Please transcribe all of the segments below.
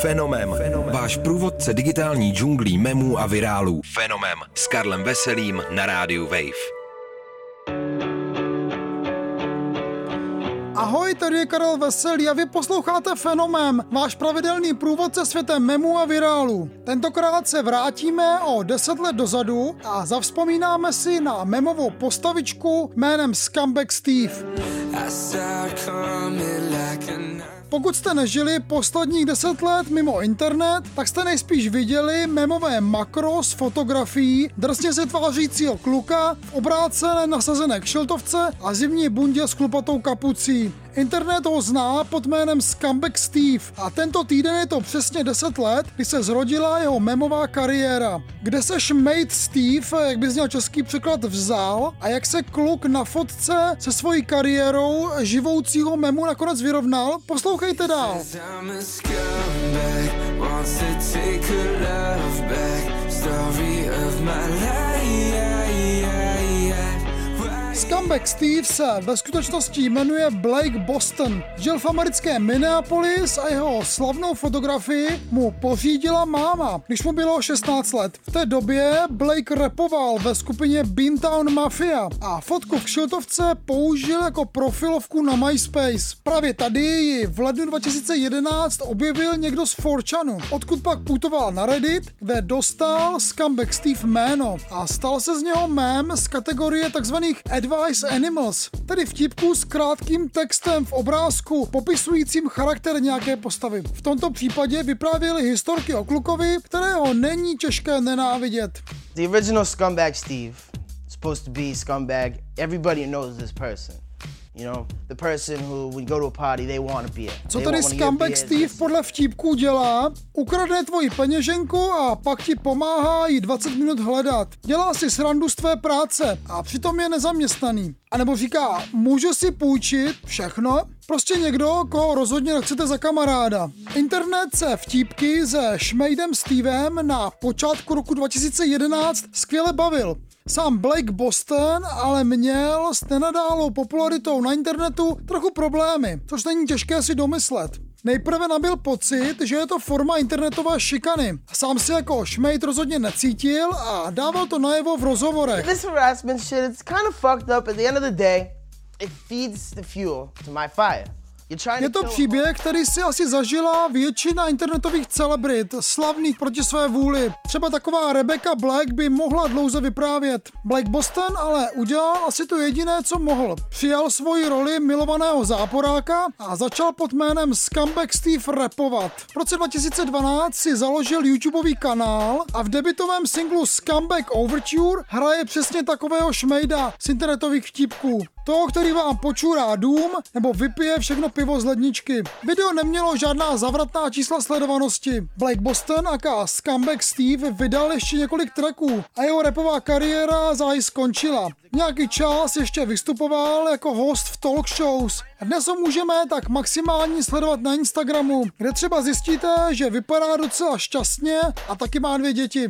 Fenomem. Váš průvodce digitální džunglí memů a virálů. Fenomem. S Karlem Veselým na rádiu Wave. Ahoj, tady je Karel Veselý a vy posloucháte Fenomem, váš pravidelný průvodce světem memů a virálu. Tentokrát se vrátíme o 10 let dozadu a zavzpomínáme si na memovou postavičku jménem Scumbag Steve. Pokud jste nežili posledních 10 let mimo internet, tak jste nejspíš viděli memové makro s fotografií drsně se tvářícího kluka v obrácené nasazené kšiltovce a zimní bundě s klupatou kapucí. Internet ho zná pod jménem Scumbag Steve a tento týden je to přesně 10 let, kdy se zrodila jeho memová kariéra. Kde se šmejt Steve, jak by zněl český překlad, vzal a jak se kluk na fotce se svojí kariérou živoucího memu nakonec vyrovnal, poslouchejte dál. Story of my life Scumbag Steve se ve skutečnosti jmenuje Blake Boston. Žil v americkém Minneapolis a jeho slavnou fotografii mu pořídila máma, když mu bylo 16 let. V té době Blake repoval ve skupině Beantown Mafia a fotku v kšiltovce použil jako profilovku na MySpace. Právě tady ji v lednu 2011 objevil někdo z Forchanu, odkud pak putoval na Reddit, kde dostal Scumbag Steve jméno a stal se z něho mém z kategorie takzvaných Advice Animals, tedy vtipku s krátkým textem v obrázku popisujícím charakter nějaké postavy. V tomto případě vyprávěli historky o klukovi, kterého není těžké nenávidět. The original Scumbag Steve supposed to be scumbag. Everybody knows this person. You know, the person who when you go to a party, they want a beer. Co tady Scumbag Steve podle vtipků dělá? Ukradne tvoji peněženku a pak ti pomáhá jí 20 minut hledat. Dělá si srandu z tvé práce a přitom je nezaměstnaný. A nebo říká, můžu si půjčit všechno? Prostě někdo, koho rozhodně nechcete za kamaráda. Internet se vtípky se Šmejdem Stevem na počátku roku 2011 skvěle bavil. Sám Blake Boston ale měl s nenadálou popularitou na internetu trochu problémy, což není těžké si domyslet. Nejprve nabil pocit, že je to forma internetové šikany. Sám si jako šmejt rozhodně necítil a dával to najevo v rozhovorech. This harassment shit, it's kind of fucked up at the end of the day. It feeds the fuel to my fire. Je to příběh, který si asi zažila většina internetových celebrit, slavných proti své vůli. Třeba taková Rebecca Black by mohla dlouze vyprávět. Black Boston ale udělal asi to jediné, co mohl. Přijal svoji roli milovaného záporáka a začal pod jménem Scumbag Steve rapovat. V roce 2012 si založil YouTubeový kanál a v debitovém singlu Scumbag Overture hraje přesně takového šmejda z internetových vtipků. Toho, který vám počurá dům nebo vypije všechno pivo z ledničky. Video nemělo žádná zavratná čísla sledovanosti. Blake Boston a Scumbag Steve vydal ještě několik tracků a jeho repová kariéra záhy skončila. Nějaký čas ještě vystupoval jako host v talk shows. Dnes ho můžeme tak maximálně sledovat na Instagramu, kde třeba zjistíte, že vypadá docela šťastně a taky má dvě děti.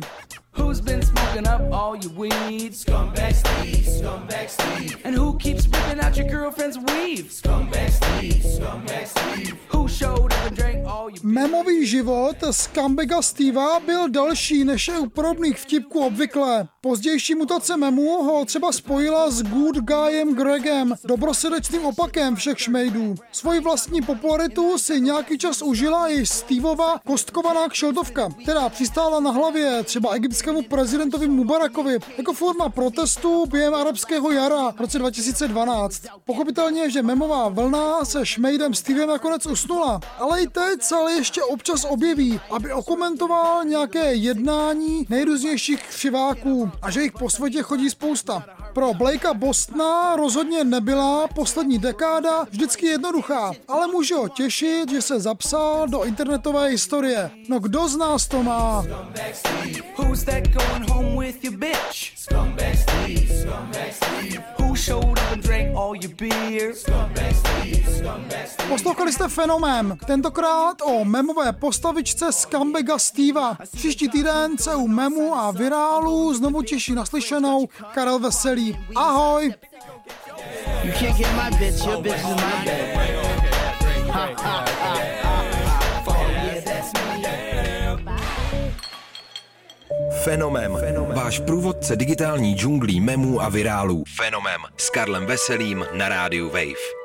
Who's been smoking up all your weed? Scumbag Steve, Scumbag Steve. And who keeps ripping out your girlfriend's weave? Scumbag Steve, Scumbag Steve. Who showed up and drank all your Memový život Scumbaga Steva byl další než je u podobných vtipků obvykle. Pozdější mutace memu ho třeba spojila s Good Guyem Gregem, dobrosrdečným opakem všech šmejdů. Svoji vlastní popularitu si nějaký čas užila i Steveova kostkovaná kšeltovka, která přistála na hlavě třeba egyptskému prezidentovi Mubarakovi jako forma protestu během arabského jara v roce 2012. Pochopitelně, že memová vlna se šmejdem Stevem nakonec usnula, ale i teď se ale ještě občas objeví, aby okomentoval nějaké jednání nejrůznějších křiváků a že jich po světě chodí spousta. Pro Blakea Bostona rozhodně nebyla poslední dekáda vždycky jednoduchá, ale může ho těšit, že se zapsal do internetové historie. No kdo z nás to má? Poslouchali jste Fenomén, tentokrát o memové postavičce z Kambega Steva. Příští týden se u memu a virálu znovu těší naslyšenou Karel Veselý. Ahoj! Fenomem Váš průvodce digitální džunglí memů a virálů. Fenomem S Karlem Veselým na rádiu Wave.